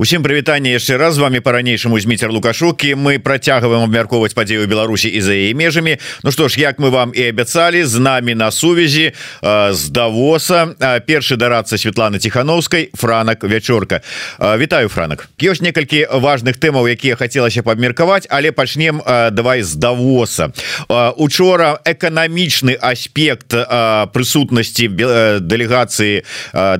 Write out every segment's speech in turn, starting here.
Усім прывітанне яшчэ раз. З вами по-ранейшаму зміцер лукашукі мы працягваем абмяркоўваць падзею Беларусі і за яе межамі. Ну што ж як мы вам і абяцалі з намі на сувязі з давоса першы дарацца Светланы ціхановскай франак вячорка. Вітаю франак. Ёсць некалькі важных тэмаў якія хацелася абмеркаваць але пачнем давай з давоса. Учора эканамічны аспект прысутнасці дэлегацыі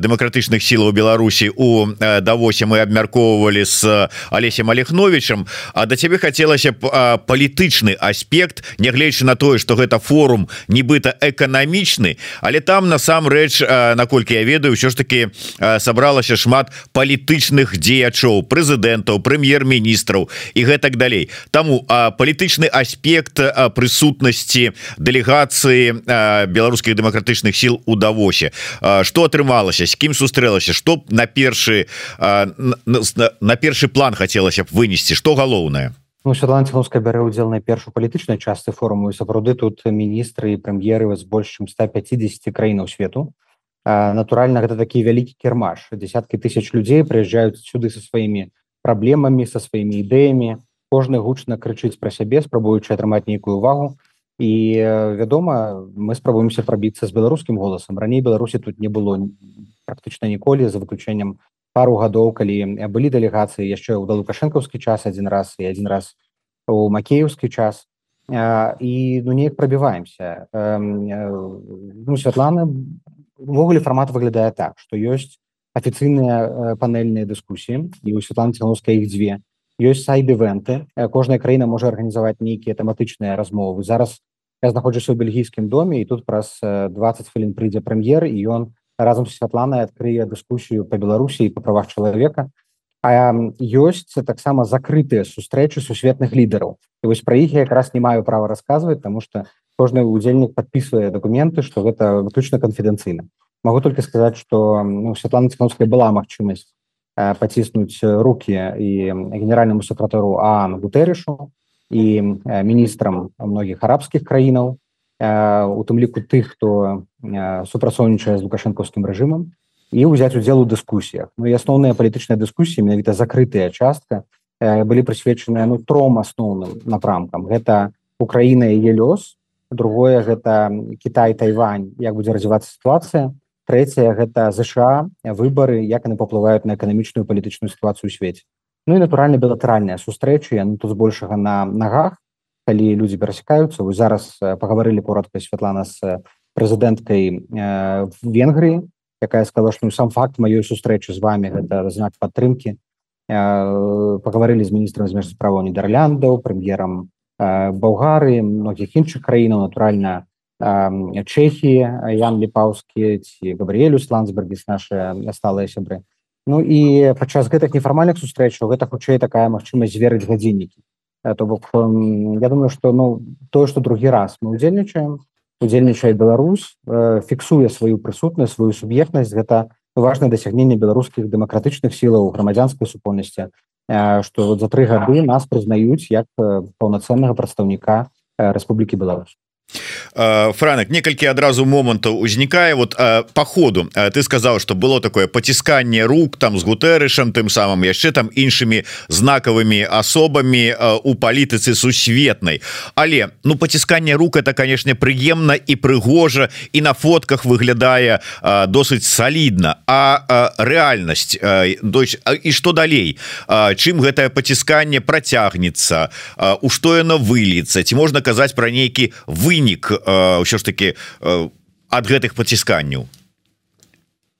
дэмакратычных сілаў Беларусі у давосе мы абмер абмяркоўвалі с Алесем Алехновичем А да цябе хацелася б палітычны аспект нягледзячы на тое что гэта форум нібыта эканамічны але там насамрэч наколькі я ведаю ўсё ж таки сабралася шмат палітычных дзеячоў прэзідэнтаў прэм'ер-міністраў і гэтак далей. Таму палітычны аспект прысутнасці дэлегацыі беларускіх дэмакратычных сіл у давосе. Что атрымалася з кім сустрэлася что на першы на першы план хацелася б вынесці что галоўнае Ну, Светланцівская бярэ ўдзел на першую палітычнай частцы форуму і сапраўды тут міністры і прэм'еры з больш чым 150 краінаў свету. Натуральна гэта такі вялікі кірмаш десяткі тысяч людзей прыязджаюць сюды со сваімі праблемамі со сваімі ідэямі кожны гучна крычыць пра сябе спрабуючы атрымаць нейкую увагу. І вядома мы спрабуемся прабіцца з беларускім голасам раней беларусі тут не было практычна ніколі за выключэннем пару гадоў калі былі дэлегацыі яшчэ ў да лукашэнкаўскі час один раз і один раз у макеевскі час. І ну неяк прабіваемся ну, Святлана увогуле фармат выглядае так што ёсць афіцыйныя панельныя дыскусіі і у Святлана ціновская іх дзве ёсць сайт-івенты кожная краіна можа арганізаваць нейкія тэматычныя размовы. Зараз я знаходжуся ў бельгійскім доме і тут праз 20 хвілін прыйдзе прэм'ер і ён у разам з святланай адкрые дыскусію по беларусі по правах чалавека. А ёсць таксама закрытыя сустрэчы сусветных лідараў. І вось пра іх я якраз не маю права расказваць тому что кожны удзельнік подписывае документы что гэта выключна канфідэнцыйна. Могу только сказаць что ну, святлана цікаўская была магчымасць паціснуць руки і генеральнаму сакратару а гутэрышу і міністрам многіх арабскіх краінаў. У тым ліку тых хто супрацоўнічае з лукашэнкаўскім рэжымам і ўзяць удзел у дыскусіях. Ну і асноўныя палітычныя дыскусіі менавіта закрытая частка былі прысвечаныя ну тром асноўным напрамкам. Гэта Украіна яе лёс другое гэта Кітай Тайвань як будзе развівацца сітуацыя трэцяе гэта ЗША выбары як яны паплываюць на эканамічную палітычную сітуацыю ў свеце. Ну і натуральна білатэральныя сустрэчы яны тут збольшага на нагах калі людзі перасякаюцца. Вы зараз пагаварылі коротка Святлана з прэзідэнткай э, венгрыі якая сказала што ну, сам факт маёй сустрэчы з вами гэта знак падтрымки э, пагаварылі з міністрам змеж справа нідерляндаў прэм'ерам э, болгары многіх іншых краінаў натуральна э, чехі ян ліпаўскі ці габрыэлю сландсбергіс наши сталыя сябры. Ну і падчас гэтых нефармальных сустрэчаў гэта хутчэй такая магчымасць зверыць гадзіннікі. То бок я думаю что ну тое что другі раз мы удзельнічаем удзельнічае Беларусь фіксуе сваю прысутнасць сваю суб'ектнасць. Гэта важное дасягненне беларускіх дэмакратычных сілаў грамадзянскай супольнасці. Что вот за тры гады нас прызнаюць як паўнацэннага прадстаўніка Рэспублікі Беларусь франак некалькі адразу момантаў узнікае. Вот по ходу ты сказал что было такое пацісканне рук там з гутэрышам тым самым яшчэ там іншымі знакавымі асобамі у палітыцы сусветнай але ну пацісканне рук это конечно прыемна і прыгожа і на фотках выглядае досыць солідна а рэальнасць і что далей? Чым гэтае пацісканне працягнецца у што яно выльецца ці можна казаць про нейкі вынік вынік ўсё ж таки ад гэтых пацісканняў?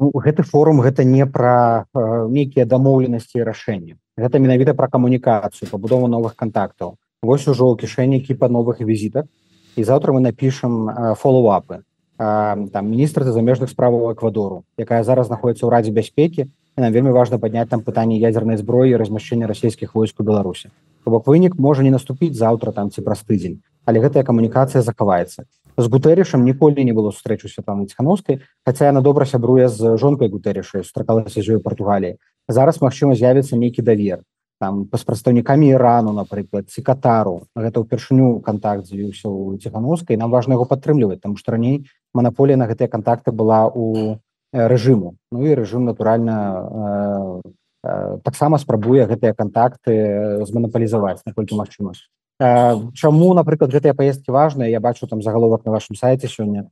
Ну, гэты форум гэта не пра нейкія дамоўленасці рашэння гэта менавіта пра камунікацыю пабудову новых контактаў Вось ужо ў кішэні кіпа новых візітак. І заўтра мы напішам фоллоуапы. Там міністр замежных справаў эквадору якая зараз знаходіцца ў радзе бяспекі нам вельмі важна падняць там пытанне ядзернай зброі размяшчэння расійскіх войск у беларусі. Бок вынік можа не наступіць заўтра там ці праз тыдзень але гэтая камунікацыя захаваецца. З гутэрышам ніколі не было сустрэчу святланы ціхановскай хаця яна добра сябруе з жонкай гутэрышы сустракалася з ёй Португаліі зараз магчыма з'явіцца нейкі давер. Там з прадстаўнікамі ірану напрыклад ці катару. Гэта ўпершыню контакт з'явіўся у ціхановскай. Нам важна яго падтрымліваць там што раней манаполія на гэтыя контакты была у рэжыму. Ну і рэжым натуральна таксама спрабуе гэтыя контакты зманапалізаваць наколькі магчыма Чаму напрыклад гэтыя паездкі важныя Я бачу там загаловак на вашем сайте сёння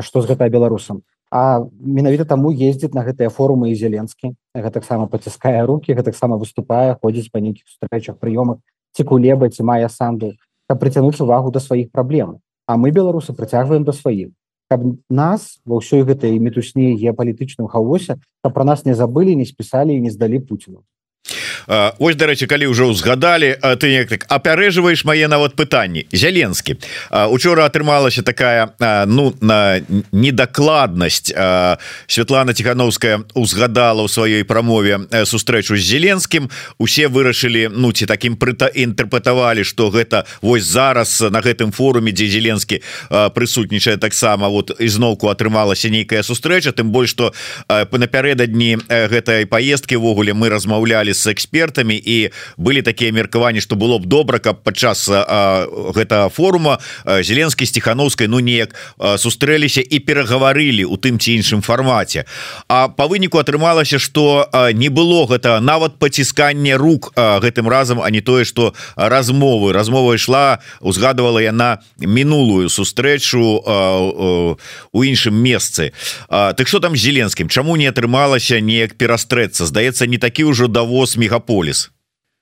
што з гэта беларусам. А менавіта таму ездзіць на гэтыя форумы і зеленскі гэтаксама паціскае руки гэтаксама выступае ходзіць па нейкіх сустрэчах прыёмах ці кулеба ці мае санду каб прыцянуць увагу да сваіх праблем. А мы беларусы прыцягваем да сваіх. Каб нас ва ўсёй гэтай мітусні геапалітычным хаосе каб пра нас не забылі не спісалі і не здалі пуціну Вось дарэчы калі ўжо ўзгадалі ты неяк так апярэжваеш мае нават пытанні. Зяленскі. Учора атрымалася такая ну на недакладнасць. Святлана тихохановская узгадала ў сваёй прамове сустрэчу з зеленскім. Усе вырашылі ну ці таким прыта інтэрпрэтавалі что гэта вось зараз на гэтым форуме дзе зеленскі прысутнічае таксама вот ізноўку атрымалася нейкая сустрэча. Тым больш что напярэдадні гэтай поездки ввогуле мы размаўлялі с экспертом экспертамі і былі такія меркаванні что было б добра каб падчас гэта форума зеленскі сціхановскай ну неяк сустрэліся і перагаварылі у тым ці іншым фармаце. А по выніку атрымалася что не было гэта нават пацісканне рук гэтым разам а не тое что размовы. Размова ішла узгадывала яна мінулую сустрэчу у іншым месцы. Так что там зеленскім? Чаму не атрымалася неяк перастрэцца? Здаецца не такі ўжо давоз мега мегаполис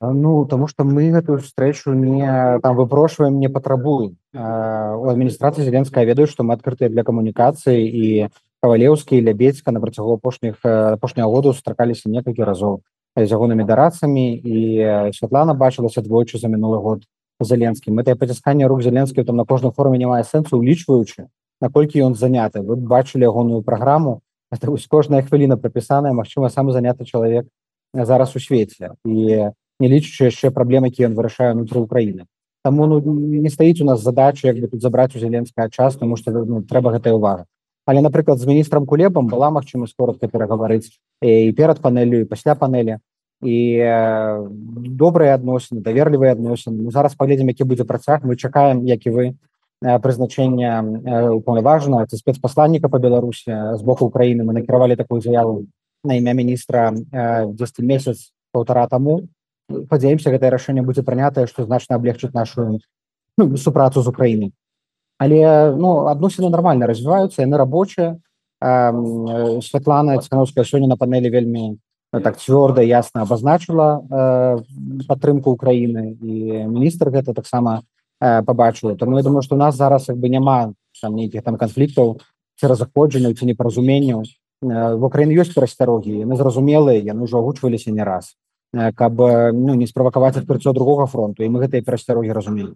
Ну тому что мы гэтую встречу не там выпрошиваем не патрабуем у адміністрацыі зеленская ведаю что мы адкрытыя для камунікацыі і кавалеўскі лябедзька на працягу апошніх апошняго году сустракаліся некалькі разоў з ягонымі дарацамі і Святлана бачылася двойчы за мінулы год зеленскім это пацісканне рук зеленскі там на кожным форуме не мае сэнсу улічваючы наколькі ён заняты вы бачылі ягоную праграму это кожная хвіліна прапісаная Мачыма самы заняты чалавек зараз у свеце. І не лічучы яшчэ праблемы які ён вырашае унутры Украіны Таму ну, не стаіць у нас задача як бы тут забраць у зеленская час тому что ну, трэба гэтая увага але напрыклад з міністрам кулебам была магчымасць коротко перагаварыць і перад панелю і пасля панелі і добрыя адносіны даверлівыя адносіны. Мы зараз паглядзім які будзе працяг. Мы чакаем як і вы прызначэння уполнаважана спецпасланніка по беларусі з боку Украіны мы накіравалі такую заяву на імя міністра 10 месяц полтора тому. Падзяемся гэтае рашэнне будзе прынятае што значна аблегчыць нашу ну, супрацу з Украіны але ну адносіны нормально развіваюцца яны рабочыя Святлана цікановская сёння на панелі вельмі так цвёрда ясна абазначыла падтрымку Украіны і міністр гэта таксама побачыла тому я думаю что у нас зараз як бы няма там нейкіх там канфліктаў ці разыходжанняў ці непаразуменняў в Украіне ёсць перасцярогі яны зразумелыя яны ўжо агучваліся не раз. Каб ну не справакаваць адкрыццё другога фронту і мы гэтыя перасцярогі разумелі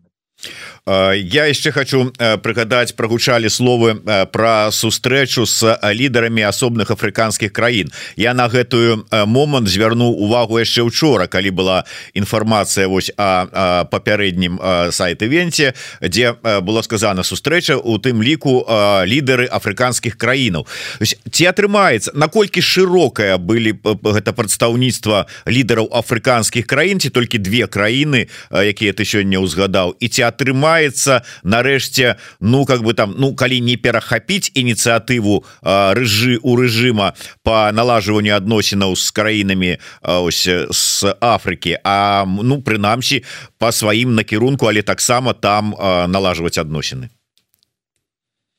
я яшчэ хочу прыгадаць прогучалі словы про сустрэчу с лідарамі асобных афрыканскіх краін. Я на гэтую момант звярнуў увагу яшчэ учора калі была інфармацыя вось а папярэднім сайт івенце дзе было сказано сустрэча у тым ліку лідары афрыканскіх краінаў. Ці атрымаецца наколькі шырокая былі гэта прадстаўніцтва лідараў афрыканскіх краін ці толькі две краіны якія ты сёння ўзгадаў і ці атрымаецца нарэшце ну как бы там ну калі не перахапіць ініцыятыву рэжы у рэжыма по налажванню адносінаў з краінамі ось с Афрыкі А ну прынамсі по сваім накірунку але таксама там налажваць адносіны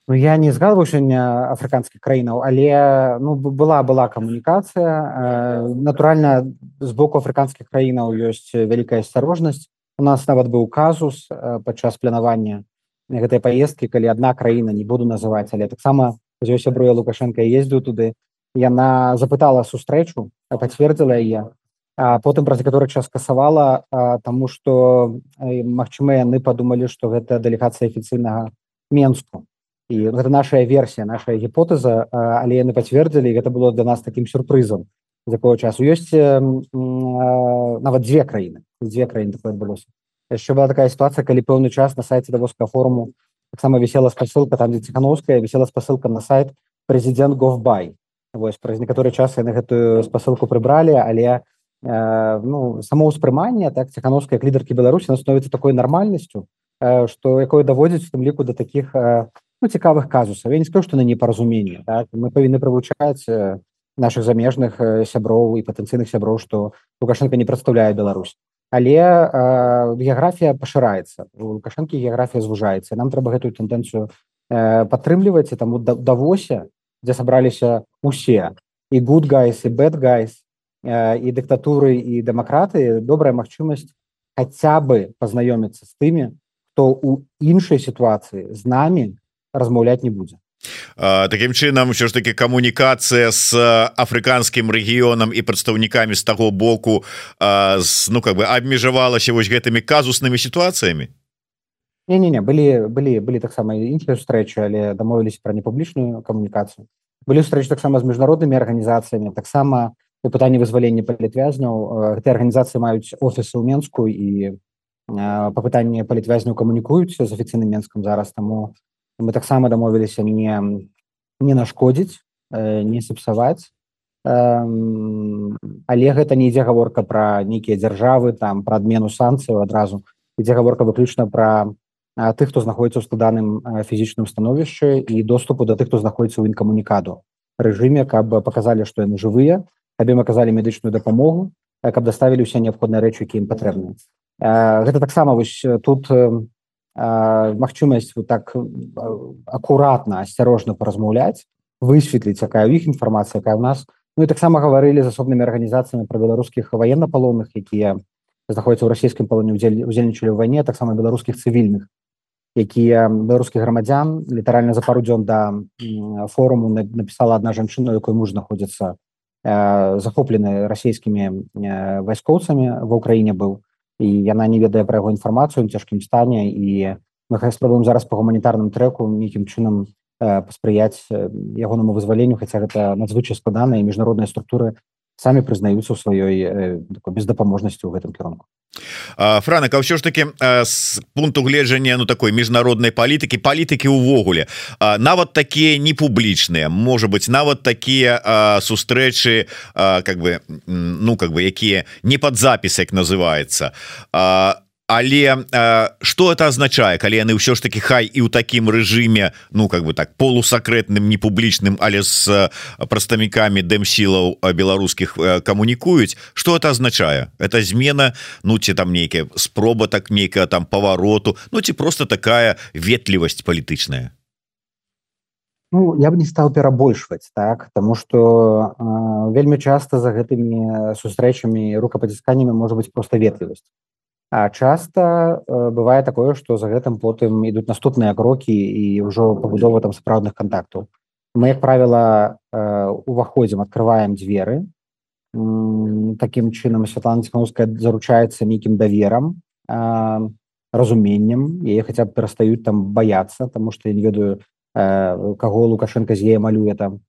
Ну, я не згадваю сёння афрыканскіх краінаў але ну была была камунікацыя натуральна з боку афрыканскіх краінаў ёсць вялікая асцярожнасць у нас нават быў казус э, падчас планавання гэтай паездкі калі адна краіна не буду называць але таксама сябруя лукашенко ездзіў туды. Яна запытала сустрэчу пацвердзіла яе потым праз некаторы час касавала тому что Мачыма яны подумалі что гэта дэлегацыя афіцыйнага менску. І гэта наша версія наша гіпотэза але яны пацвердзілі гэта было для нас таким сюрпрызам з якого часу. Ёсць нават дзве краіны дзве краіны такое адбылося яшчэ была такая сітуацыя калі пэўны час на сайце давоска форуму таксама вісела спасылка там дзе ціхановская вісела спасылка на сайт прэзідэнт говбай вось праз некаторы час яны гэтую спасылку прыбралі але э, ну самоўспрыманне так ціхановская лідаркі беларусі становіцца такой нармальнасцю э, якое даводзіць у тым ліку да таких э, ну, цікавых казусаў я не скажу што на непаразуменне так? мы павінны правучаць наших замежных сяброў і патэнцыйных сяброў што лукашенко не прадстаўляе Беларусь але э, геаграфія пашыраецца. Лукашэнкі геаграфія звужаецца. Нам трэба гэтую тэндэнцыю э, падтрымліваць таму давося дзе сабраліся усе. І good guys і bad guys э, і дыктатуры і дэмакраты. Добрая магчымасць хаця бы пазнаёміцца з тымі хто у іншай сітуацыі з намі размаўляць не будзе Такім чынам що ж таки камунікацыя с афрыканскім рэгіёнам і прадстаўнікамі з таго боку з, ну как бы абмежавалася вось гэтымі казуснымі сітуацыямі? Не, не, не былі былі былі таксама іншыя сустрэчы але дамовіліся пра непублічную камунікацыю. Былі сустрэчы таксама з міжнароднымі арганізацыямі таксама у пытанні вызвалення палітвязняў. Гэтыя арганізацыі маюць офісы ў менску і па пытанні палітвязняў камунікуюць з афіцыйным менскам зараз таму мы таксама дамовіліся не не нашкодзіць э, не сапсаваць але гэта не ідзе гаворка пра нейкія дзяржавы там пра адмену санкцыяў адразу ідзе гаворка выключна пра тых хто знаходіцца ў складаным фізічным становішчы і доступу да тых хто знаходіцца ў інкамунікаду рэжыме каб паказалі што яны жывыя каб ім аказалі медычную дапамогу каб даставілі ўсе неабходныя рэчы які ім патрэбны гэта таксама вось тут магчымасць вот так акуратна асцярожна паразмаўляць высветліць якая ў іх інфармацыя якая ў нас. Ну і таксама гаварылі з асобнымі арганізацыямі пра беларускіх ваеннапалонных якія знаходзяцца ў расійскім палоне удзельнічалі ў вайне таксама беларускіх цывільных якія беларускіх грамадзян літаральна за пару дзён да форуму напісала адна жанчына якой муж знаходзіцца захоплены расійскімі вайскоўцамі ва ўкраіне быў і яна не ведае пра яго інфармацыю цяжкім стане і мы хай спробуем зараз по гуманітарным трэку нейкім чынам э, паспрыяць ягонаму вызваленню хаця гэта надзвычай складаныя міжнародныя структуры самі прызнаюцца ў сваёй э, бездапаможнасці ў гэтым кірунку франак А ўсё ж таки з пункту гледжання ну такой міжнароднай палітыкі палітыкі ўвогуле нават такія не публічныя можа быть нават такія сустрэчы как бы ну как бы якія не под запісак называется. А але что это означае калі яны ўсё ж таки хай і ў такім рэжыме ну как бы так полусакрэтным непублічным але с прадстаўнікамі дэмсілаў беларускіх камунікуюць что это означае это змена ну ці там нейкая спроба так нейкая там павароту ну ці просто такая ветлівасць палітычная Ну, я бы не стал перабольшваць так тому что э, вельмі часто за гэтымі сустрэчамі рукапацісканнями может быть просто ветлівасць А часто э, бывае такое что за гэтым потым ідуць наступныя крокі і ўжо пабудова там сапраўдных контактаў мы як правіла э, уваходзім открываем дзверы таким чынам Святлана ціхановская заручаецца нейкім даверам э, разуменнем яе хотя б перастаюць там баяцца тому что я не ведаю э, каго лукашенко з е малюе там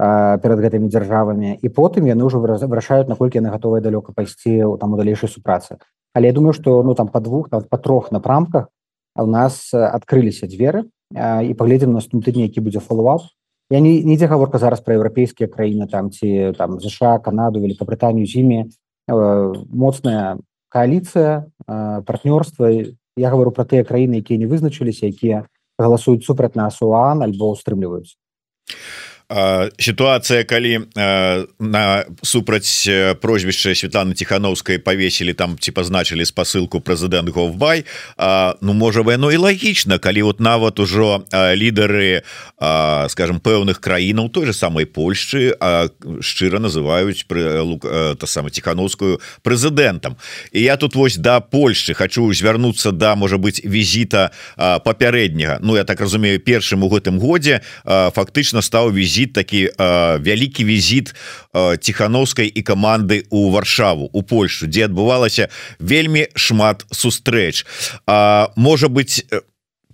э, перад гэтымі дзяржавамі і потым яны ўжо вырашаюць наколькі яны гатовыя далёка пайсці там у далейшай супрацы але я думаю что ну там по двух там по трох напрамках у нас адкрыліся дзверы і паглядзім наступны тыдні які будзе фоллоуап я не нідзе гаворка зараз про еўрапейскія краіны там ці там ЗША канаду великкабрытанію зіме моцная коаліцыя партнёрства. Я говорю про тыя краіны якія не вызначыліся якія галасуюць супраць нас уан альбо устрымліваюць сітуацыя калі на супраць прозвішча Святланы ціхановскай павесілі там ці пазначылі спасылку прэзідэнт Говбай Ну можа яно і лагічна калі вот нават ужо лідары скажем пэўных краінаў той же самой Польшчы шчыра называюць пры та сама ціхановскую прэзідэнтам і я тут вось да Польшчы хочу звярнуцца да можа быть візіта папярэдняга Ну я так разумею першым у гэтым годзе фактычна стаў візіт візіт такі вялікі візіт ціхановскай і каманды у варшаву у Польшу дзе адбывалася вельмі шмат сустрэч. Можа быть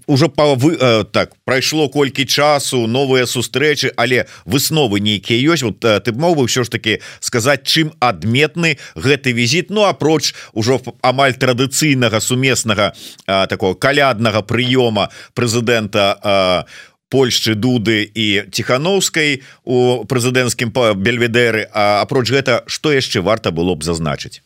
уже па вы так прайшло колькі часу новыя сустрэчы але высновы нейкія ёсць. Вот ты мог бы ўсё ж таки сказаць чым адметны гэты візіт? Ну апроч ужо амаль традыцыйнага сумеснага такого каляднага прыёма прэзідэнта у Польшчы дуды і ціхановскай у прэзідэнцкім па бельведеры А апроч гэта што яшчэ варта было б зазначыць?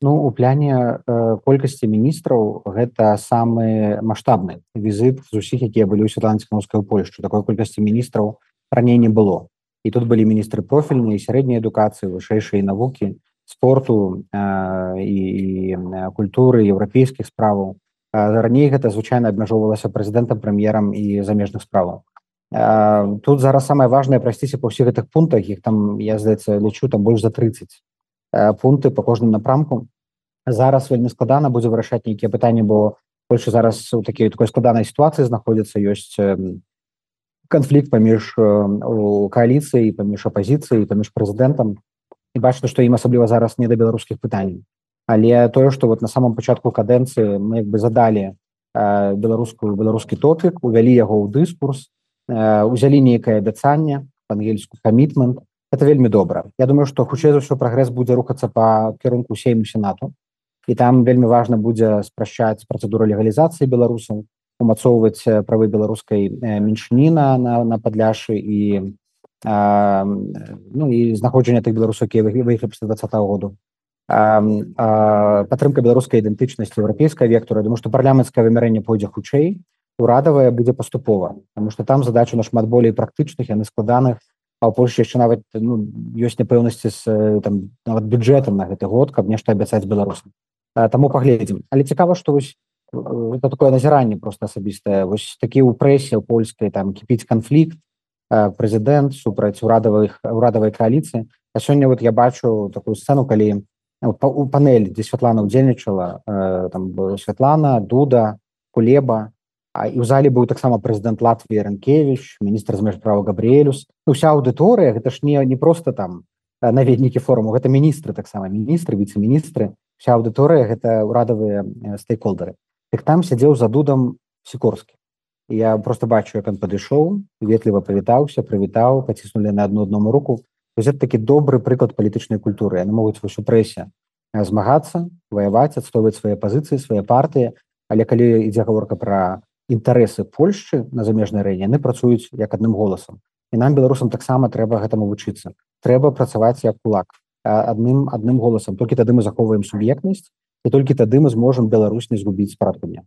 Ну у пляне э, колькасці міністраў гэта самы маштабны візіт з усіх якія былі ў святланціхновскай Польшчу такой колькасці міністраў раней не было. І тут былі міністры профільнай сярэдняй адукацыі вышэйшай навукі спорту э, і культуры еўрапейскіх справаў раней гэта звычайна абмяжоўвалася прэзідэнтам прэм'ерам і замежных справаў. Тут зараз самае важное прасціся па ўсіх гэтых пунктах іх там я здаецца лічу там больш за 30 э, пункты по кожным напрамку. Зараз вельмі складана будзе вырашаць нейкія пытанні бо больше зараз у такой такой складанай сітуацыі знаходзіцца ёсць канфлікт паміж кааліцыі паміж апозіцыяй паміж прэзідэнтам. І бачна што ім асабліва зараз не да беларускіх пытанняў але тое что вот на самом пачатку кадэнцыі мы як бы задалі беларускую беларускі топік увялі яго ў дыскурс узялі нейкае абяцанне ангельску камітмент это вельмі добра. Я думаю что хутчэй за ўсё прагрэс будзе рухацца по кірунку сейму сенату. І там вельмі важна будзе спрашчаць працэдуру легалізацыі беларусаў умацоўваць правы беларускай меншніна на, на падляшы і ну і знаходжання тых беларусаў выехалі пасля два году падтрымка беларускай ідэнтычнасці еўрапейская вектора думаю што парламенцкае вымярэнне пойдзе хутчэй урадавая будзе паступова потому что там задача нашмат болей практычных яны складаных а ў Польше яшчэ нават ну, ёсць няпэўнасці з там нават бюджэтам на гэты год каб нешта абяцаць беларусам. Таму паглядзім. Але цікава што вось это такое назіранне просто асабістае. Вось такі ў прэсе ў польскай там кіпіць канфлікт прэзідэнт супраць урадавых урадавай коаліцыі а сёння вот я бачу такую сцену калі у панель дзе святлана удзельнічала э, там святлана дуда кулеба. І ў зале быў таксама прэзідэнт латві ранкевич міністр змеж права габрыэлюс уся аўдыторыя гэта ж не не просто там наведнікі форуму гэта міністры таксама міністры віце-міністры вся аўдыторыя гэта ўрадавыя стейколдеры так там сядзеў за дудам сікорскі я просто бачу як он падышоў ветліва прывітаўся прывітаў паціснули на одну адному руку это такі добры прыклад палітычнай культуры яны могуць вось у прэсе змагацца ваяваць адстойваць свае пазіцыі свае партыі але калі ідзе гаворка пра інтарэсы Польшчы на замежнай рэне яны працуюць як адным голасам і нам беларусам таксама трэба гэтаму вучыцца трэба працаваць як кулак адным адным голасам толькі тады мы захоўваем суб'ектнасць і толькі тады мы зможам Беларусь не згубіць спрадкання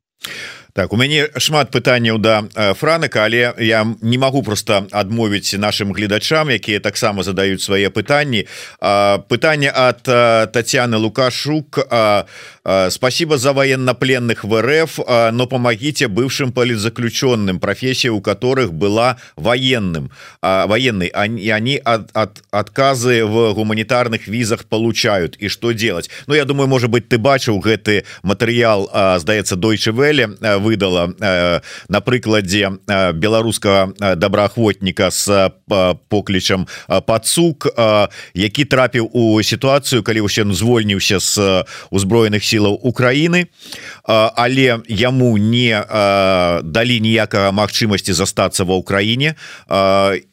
так у мяне шмат пытанняў да франыка але я не могу просто адмовіць нашим гледачам якія таксама задаюць свае пытанні. Пытанне от Татьяны лукашук. Спасибо за военнопленных в РФ но помогите бывшим политзаключенным профессия у которых была военным. Военный они они от, от отказы в гуманитарных визах получают. И что делать? Ну я думаю может быть ты бачыў гэты материал здаецца Deutsche Welle выдала на прыкладзе беларускага добраахвотніка с поклічам пацук які трапіў у сітуацыю калі ўсе звольніўся з узброеных сілаў Украіны. Але яму не далі ніякага магчымасці застацца ва ўкраіне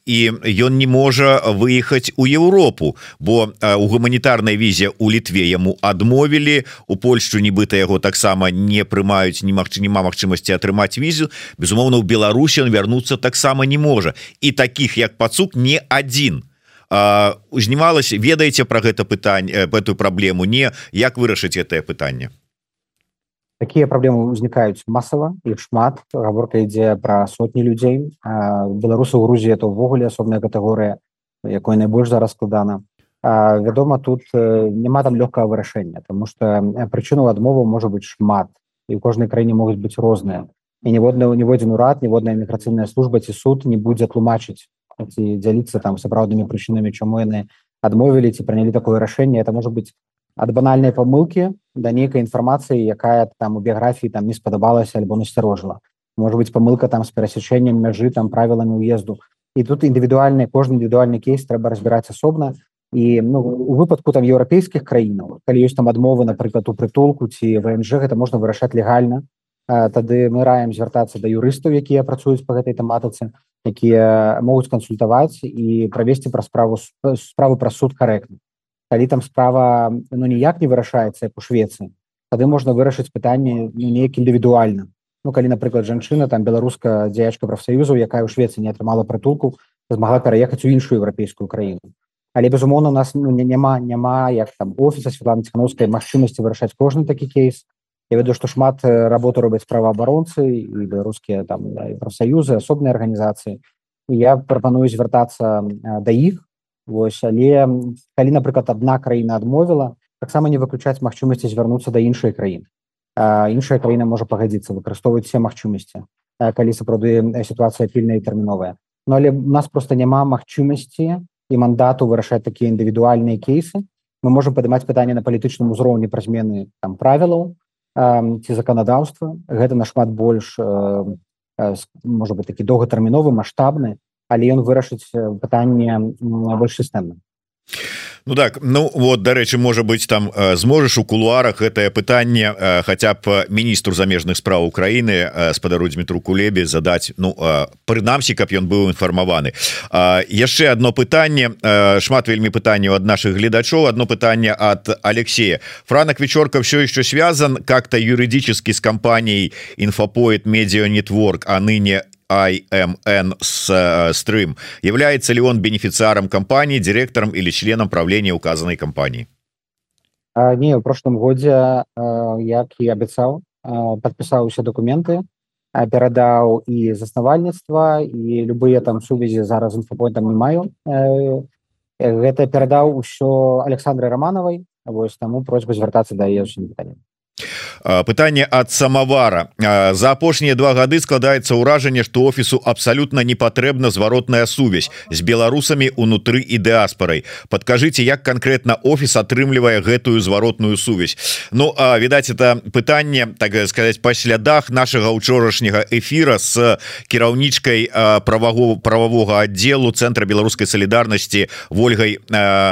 і ён не можа выехаць у Еўропу бо у гуманітарнай візе у літве яму адмовілі у Польшчу нібыта яго таксама не прымаюць не магчы няма магчым магчымасці атрымаць візу. Безумоўна у Беларусі он вярнуцца таксама не можа. І таких як пацук не один узнімалася ведаеце про гэта пытань эту праблему? Не? Як вырашыць гэтае пытанне? Такія праблемы ўзнікаюць масава іх шмат. Гаворка ідзе пра сотні людзей. Беларусы ў Грузіі это ўвогуле асобная катэгорыя якой найбольш зараз складана вядома тут няма там лёгкага вырашэння тому что прычыну адмову можа быць шмат і ў кожнай краіне могуць быць розныя. І ніводна ніводзін урад ніводная міграцыйная служба ці суд не будзе тлумачыць ці дзяліцца там сапраўднымі прычынамі чаму яны адмовілі ці прынялі такое рашэнне. Это можа быць ад банальнай памылкі да нейкай інфармацыі якая там у біяграфіі там не спадабалася альбо насцярожыла. Может быть памылка там з перасячэннем мяжы там правіламі ўезду. І тут індывідуальны кожны індывідуальны кейс трэба разбіраць асобна і ну, у выпадку там еўрапейскіх краінаў калі ёсць там адмовы напрыклад у прытулку ці внж гэта можна вырашаць легальна тады мы раем звяртацца да юрыстаў якія працуюць по гэтай тэматыцы якія могуць кансультаваць і правесці пра справу справу пра суд карэктна калі там справа ну ніяк не вырашаецца як у швецыі тады можна вырашыць пытанне ну, неяк індывідуальна Ну калі напрыклад жанчына там беларуска дзеячка прафсаюзу якая ў швецыі не атрымала прытулку змагла пераехаць у іншую еўрапейскую краіну але безумоўна нас ну, няма няма як там офіса Светлана ціхановскай магчымасці вырашаць кожны такі кейс. Я ведаю што шмат работу робяць праваабаронцы і беларускія там прафсаюзы асобныя арганізацыі. Я прапаную звяртацца да іх. Вось але калі напрыклад одна краіна адмовіла таксама не выключаць магчымасці звярнуцца да іншай краіны. Іншая краіна можа пагадзіцца выкарыстоўваць все магчымасці калі сапраўды сітуацыя пільная і тэрміновая. Ну але у нас просто няма магчымасці і мандату вырашаць такія індывідуальныя кейсы. Мы можемм падымаць пытанне на палітычным узроўні пра змены там правілаў ці заканадаўства гэта нашмат больш можа быть такі доўгатэрміновы маштабны але ён вырашыць пытанне больш сістэмна Ну так Ну вот дарэчы можа быть там зможаш у кулуарах гэтае пытанне хотя б міністру замежных справ Украіны спадару Дмітру кулебе задаць Ну прынамсі каб ён быў інфармаваны. Яшчэ одно пытанне шмат вельмі пытанняў ад наших гледачоў. Одно пытанне от Алексея. Франак вечорка все еще связан как-то юридически с компанией инфопоет медиа нетворк а ныне IMN Stream. Является ли он бенефициаром компании, директором или членом правления указанной компании? А, не, в прошлом году, як и обещал, подписал все документы, передал и заснавальніцтва и любые там сувязі зараз інфопоинтам не маю гэта перадаў усё Александры романовой вось таму просьба да яе пытання пытанне от самовара. За апошнія два гады складаецца ўражанне что офісу абсолютно не патрэбна зваротная сувязь з беларусамі унутры і дыаспорай подкажите як конкретно офіс атрымлівае гэтую зваротную сувязь Ну а відаць это пытанне так сказать па слядах нашага учорашняга эфира с кіраўнічкай правого правового отделу центра беларускай солідарнасці ольгай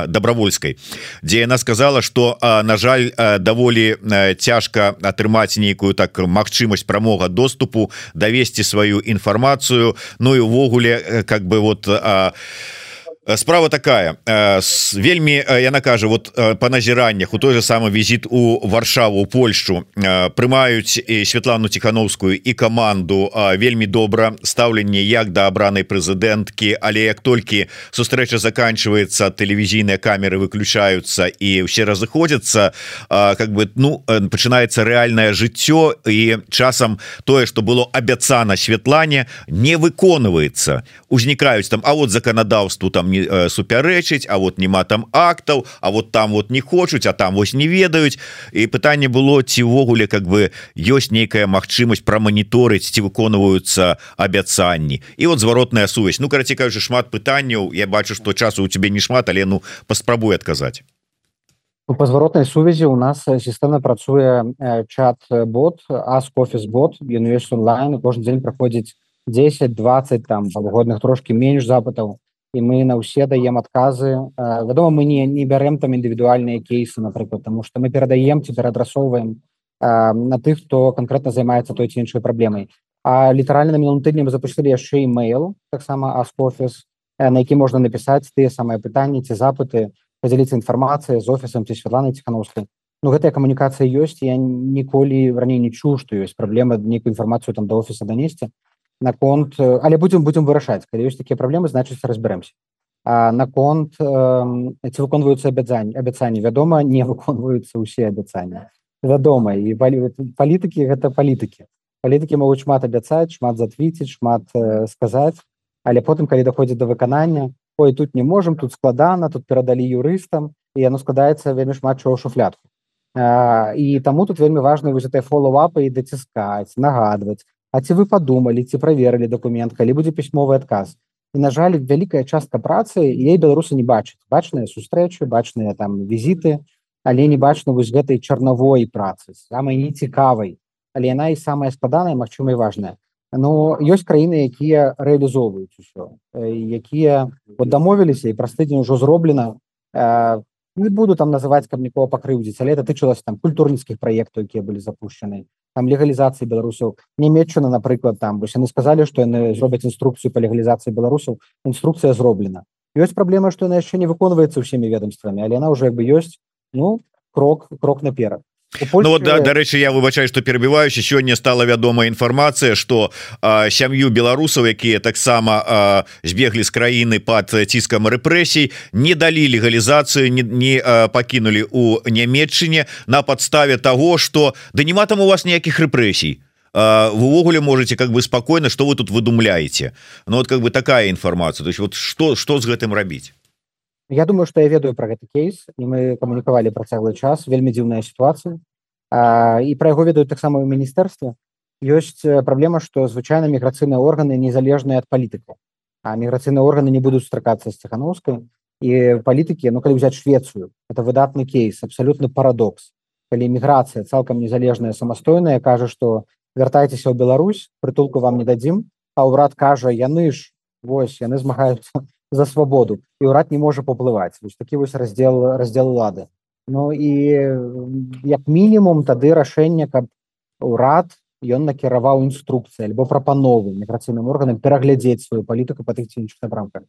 добровольской дзе яна сказала что на жаль даволі цяжко цяжка атрымаць нейкую так магчымасць прамога доступу давесці сваю інфармацыю Ну і увогуле как бы вот а, Э, справа такая. Э, вельмі э, яна кажа вот по назіраннях у той же самы візіт у варшаву Польшу прымаюць і Святлану тихохановскую і каманду вельмі добра стаўленне як да абранай прэзідэнткі але як толькі сустрэча заканчивается тэлевізійныя камеры выключаются і все разыходзяцца как бы ну пачынаецца рэальнае жыццё і часам тое что было абяцана Святлане не выконваецца. Узнікаюць там А вот заканадаўству там не не э, супярэчыць А вот нема там актаў А вот там вот не хочуць а там вось не ведаюць і пытанне было ці ўвогуле как бы ёсць нейкая магчымасць праманіторыць ці выконваюцца абяцанні і вот зваротная сувязь Ну караці кажу шмат пытанняў. Я бачу что часу у тебе не шмат але ну паспрабуй адказаць ну, по зваротнай сувязі у нас сістэмна працуе чат бот ас офіс бот ён ёсць онлайн кожны дзень праходзіць 10 20 там павогодных трошки менш запытаў і мы на ўсе даем адказы вядома мы не не бярем там індывідуальныя кейсы напрыклад тому что мы перадаем ці перадрасоўваем на тых хто конкретно займаецца той ці іншай праблемай а літаральна на мінулым тыдні мы запустили яшчэ email таксама аскофіс на які можна напісаць тыя самыя пытанні ці запыты подзяліцца інфармацыя з офісам ці святланы ціхановскай Ну гэтая камунікацыя ёсць я ніколі раней не чуў што ёсць праблема нейкую інфармацыю там да офіса данесці наконт але будем будем вырашаць калі ёсць такія праблемы значыць разберемся. Наконт э, ці выконваюцца абяцанні абяцанні вядома не выконваюцца ўсе абяцання вядома і палітыкі гэта палітыкі палітыкі могуць шмат абяцаць шмат затвіціць шмат э, сказаць але потым калі даходзіць да выканання ой тут не можем тут складана тут перадалі юрыстам і яно складаецца вельмі шмат чаго шуфлятку. І таму тут вельмі важна вось этой фоллоуапы і даціскаць нагадваць А ці вы падумалі ці праверылі документ калі будзе пісьмовы адказ? І на жаль вялікая частка працы ей беларусы не бачаць. Бачныя сустрэчы бачныя там візіты але не бачна вось гэтай чарнавой працы самай нецікавай. Але яна і самая складаная Мачыма і важная. Но ёсць краіны якія рэалізоўваюць усё якія вот дамовіліся і праз тыдзень ужо зроблена. Не буду там называть каб нікого пакрыўдзіць але это тычылася там культурніцкіх праектаў якія былі запущены там легалізацыі беларусаў немеччына напрыклад там вось яны сказалі што яны зробяць інструкцыю па легалізацыі беларусаў інструкцыя зроблена ёсць праблема што яна яшчэ не выконваецца ўсімі ведомствамі але яна уже як бы ёсць ну крок крок наперад Польшчы... Ну, вот, да, дарэчы я выбачаю что перабіваюся сёння стала вядомая інфармацыя что сям'ю беларусаў якія таксама збеглі з краіны под ціскам рэпрэсій не далі легалізацыю не, не пакінулі у нямметчыне на подставе того что да нема там у вас ніякіх рэпрэсій увогуле можете как бы спокойно что вы тут выдумляете Ну вот как бы такая информация то есть вот что что с гэтым рабіць Я думаю что я ведаю про гэты кейс і мы камунікавалі працяглы час. Вельмі дзіўная сітуацыя і пра яго ведаюць таксама ў міністэрстве ёсць праблема што звычайна міграцыйныя органы незалежныя ад палітыкаў а міграцыйныя органы не будуць стракацца з цехановскай і палітыкі ну калі взять Швецыю это выдатны кейс абсолютно парадокс. Калі міграцыя цалкам незалежная самастойная кажа что вяртайцеся ў Беларусь прытулку вам не дадзім а ўрад кажа яны ж вось яны змагаюцца за свабоду і ўрад не можа паплываць вось такі вось раздел раздел улады Ну і як мінімум тады рашэнне каб урад ён накіраваў інструкцыі альбо прапановы міграцыйным органам пераглядзець сваю палітыку па тых ці іншых напрамках.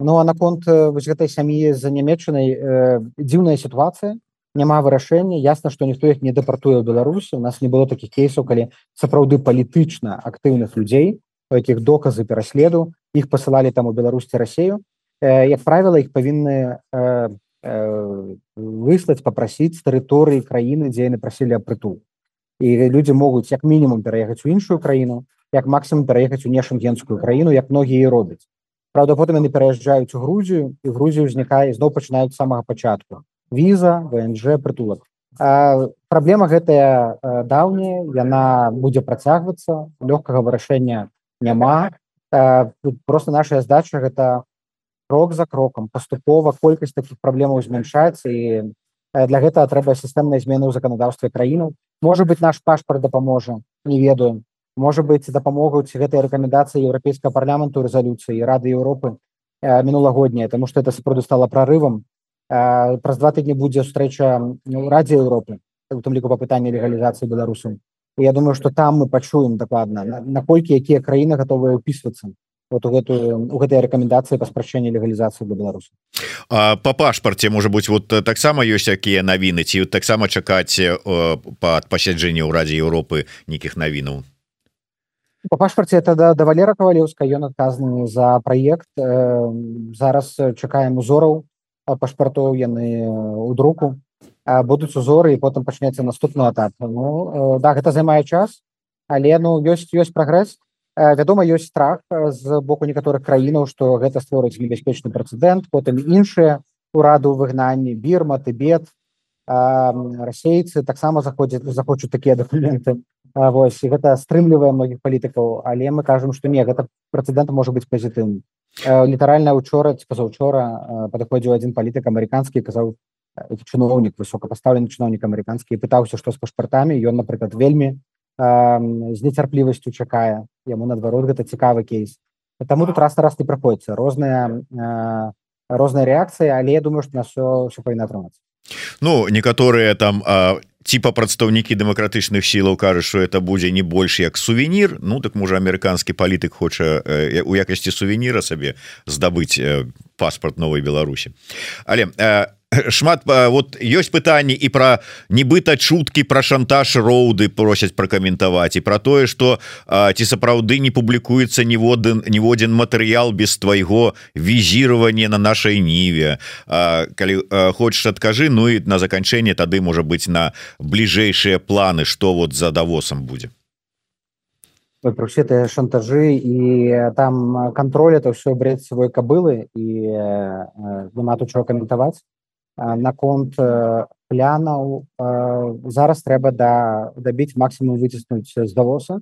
Ну а наконт вось гэтай сям'і за нямецчанай э, дзіўная сітуацыя няма вырашэння ясна што ніхто іх не дэпартуе ў беларусі. У нас не было такіх кейсаў калі сапраўды палітычна актыўных людзей у якіх доказы пераследу іх пасылалі там у беларусці рассею э, як правіла іх павінны э, э, выслаць попрасіць тэрыторыі краіны дзе яны прасілі прытул і людзі могуць як мінімум пераехаць у іншую краіну як максимум пераехаць у нешенгенскую краіну як многія робяць Праўда потым яны пераязджаюць у Грузію і Грузію ўзнікае зноў пачынаюць самага пачатку віза внж прытулак праблема гэтая даўняя яна будзе працягвацца лёгкага вырашэння няма просто наша здача гэта крок за крокам паступова колькасць таких праблемаў змяншаецца і для гэтага трэба сістэмнай змены ў заканадаўстве краіну может быть наш пашпарт дапаможа не ведаю. Может быть дапамогуць гэтай рэкамендацыі еўрапейскага парламенту рэзалюцыі рады Еўропы э, мінулагодняя тому что это сапраўды стала прорывам э, праз два тыдні будзе сустрэча ну, радзе Еўропы у тым ліку па пытанні легалізацыі беларусам я думаю что там мы пачуем дакладна наколькі якія краіны готовыя упісвацца вот у гэтую у гэтай рэкамендацыі па спрачэнні легалізацыі для беларусу по пашпарце можа быть вот таксама ёсць якія навіны ці таксама чакаць па пасяджэнні ў радзе Еўропы нейкіх навінаў по пашпарце это да, да валера кавалеўска ён адказаны за праект э, зараз чакаем узораў пашпартоў яны у друку будуць узоры і потым пачнецца наступны этап. Ну, да гэта займае час але ну ёсць ёсць прагрэс. Вядома ёсць страх з боку некаторых краінаў што гэта створыць небяспечны прэцэдэнт потым іншыя ураду выгнанні бірма тыбет расейцы таксама заходзяць захочуць такія дакументы. Вось гэта стрымлівае многіх палітыкаў але мы кажам што не гэта прэцэдэнт можа быць пазітыўным літаральна учора ці пазаўчора падыходзіў адзін палітык амерыканскі казаў чыноўнік высокапастаўлены чыноўнік амерыканскі пытаўся што з пашпартамі ён напрыклад вельмі з нецярплівасцю чакае яму наадварот гэта цікавы кейс. Таму тут раз на раз не праходзіцца розныя розныя рэакцыі але я думаю што на все все павінна атрымацца Ну некаторыя там типа прадстаўнікі дэмакратычных сілаў кажуць что это будзе не больш як сувенір Ну так можа амерыканскі палітык хоча у якасці сувеніра сабе здабыць паспорт новой Беларусі але шмат вот ёсць пытанні і про нібыта чуткі про шантаж роуды просяць пракаментаваць і про тое что ці сапраўды не публікуецца ніводен ніводзін матэрыял без твайго візіравання на нашай ніве калі хочешь адкажы Ну і на заканчэнне тады можа быть на бліжэйшыя планы что вот за давосам будзе про все ты шантажы і там контроль это все бред свой кабылы і няма тут чого каментаваць наконт плянаў зараз трэба да дабіць максимум выціснуць з давоса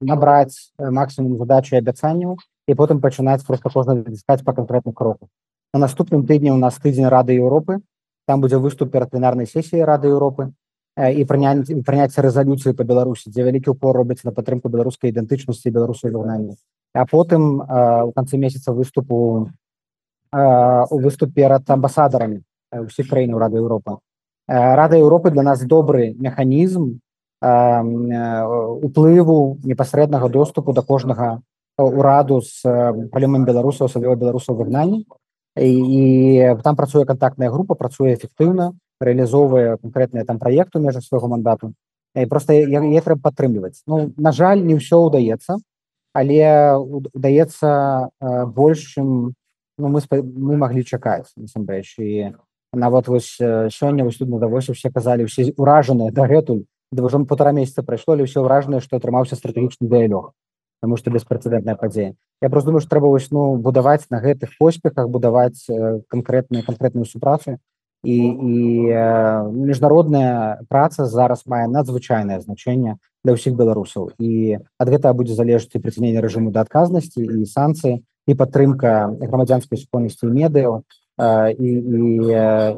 набраць максимум задачи абяцанняў і потым пачынаць просто кожна дыскаць по конкретных кроках на наступным тыдні у нас тыдзень рады Еўропы там будзе выступ перад пленарнай сесіі рады Еўропы і прыняць прыняцце рэзалюцыі по беларусі дзе вялікі упор робіць на падтрымку беларускай ідэнтычнасці беларусай выгнання а потым у канцы месяца выступу у выступ перад амбасадарамі ўсіх краінаў рады Еўропы рада Еўропы для нас добры механізм уплыву непасрэднага доступу да кожнага ураду з палемам беларусаў асабліва беларусаў выгнанні і там працуе контактная група працуе эфектыўна рэалізоўвае канкрэтныя там праекты межах свайго мандату і просто я трэба падтрымліваць Ну на жаль не ўсё ўдаецца але удаецца больш чым ну, мы мы могли чакаць насамрэч і нават вось сёння вось тут надавося все казалі усе уражаныя дагэтуль ўжо полтора месяца прайшло але ўсё вражанае што атрымаўся стратэгічны дыялог потому что беспрэцэдэнтная падзея Я просто думаю трэба вось ну будаваць на гэтых поспехах будаваць канкрэтную канкрэтную супрацу і, і міжнародная праца зараз мае надзвычайнае значэнне для ўсіх беларусаў. І ад гэтага будзе залежаць і прыцянення рэжыму да адказнасці і санкцыі і падтрымка грамадзянскай супольнасці медыяў і, і,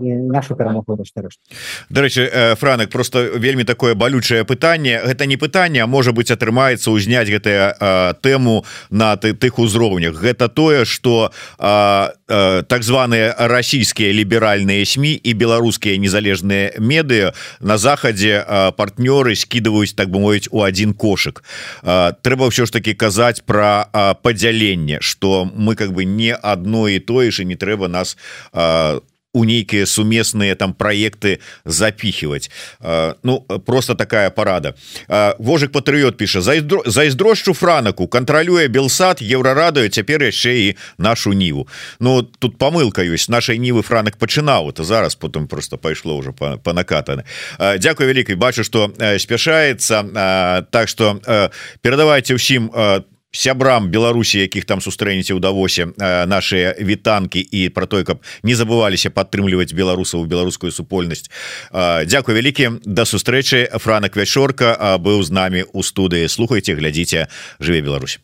і нашу перамогу дарэчы франак просто вельмі такое балючае пытанне. Гэта не пытанне можа быть атрымаецца ўзняць гэтая тэму на ты, тых узроўнях. Гэта тое что так званыя расійскія ліберальныя сМ і беларускія незалежныя медыа на захадзе партнёры скидываюць так бы мовіць у один кошык. Трэба ўсё ж таки казаць про падзяленне что мы как бы не одно і тое ж і не трэба нас у нейкія сумесныя там проекты запихивать Ну просто такая парада. Вожик патрыот піша зайздрошчу франаку контролюе белсад еўрарадаю цяпер яшчэ і нашу ніву Ну тут помылка ёсць нашай нівы франак пачынаў то зараз потым просто пайшло уже по, по накатаны. Дякую вялікай бачу что спяшаецца так что перадавайте ўсім там сябрам Беларусі якіх там сустрэнеце ў давосе наши вітанки і про той каб не забываліся падтрымліваць беларусаў беларускую супольнасць. Дякую вялікі. Да сустрэчы. Франак вячорка быў з намі у студыі. Слухайте глядзіце жыве Беларусь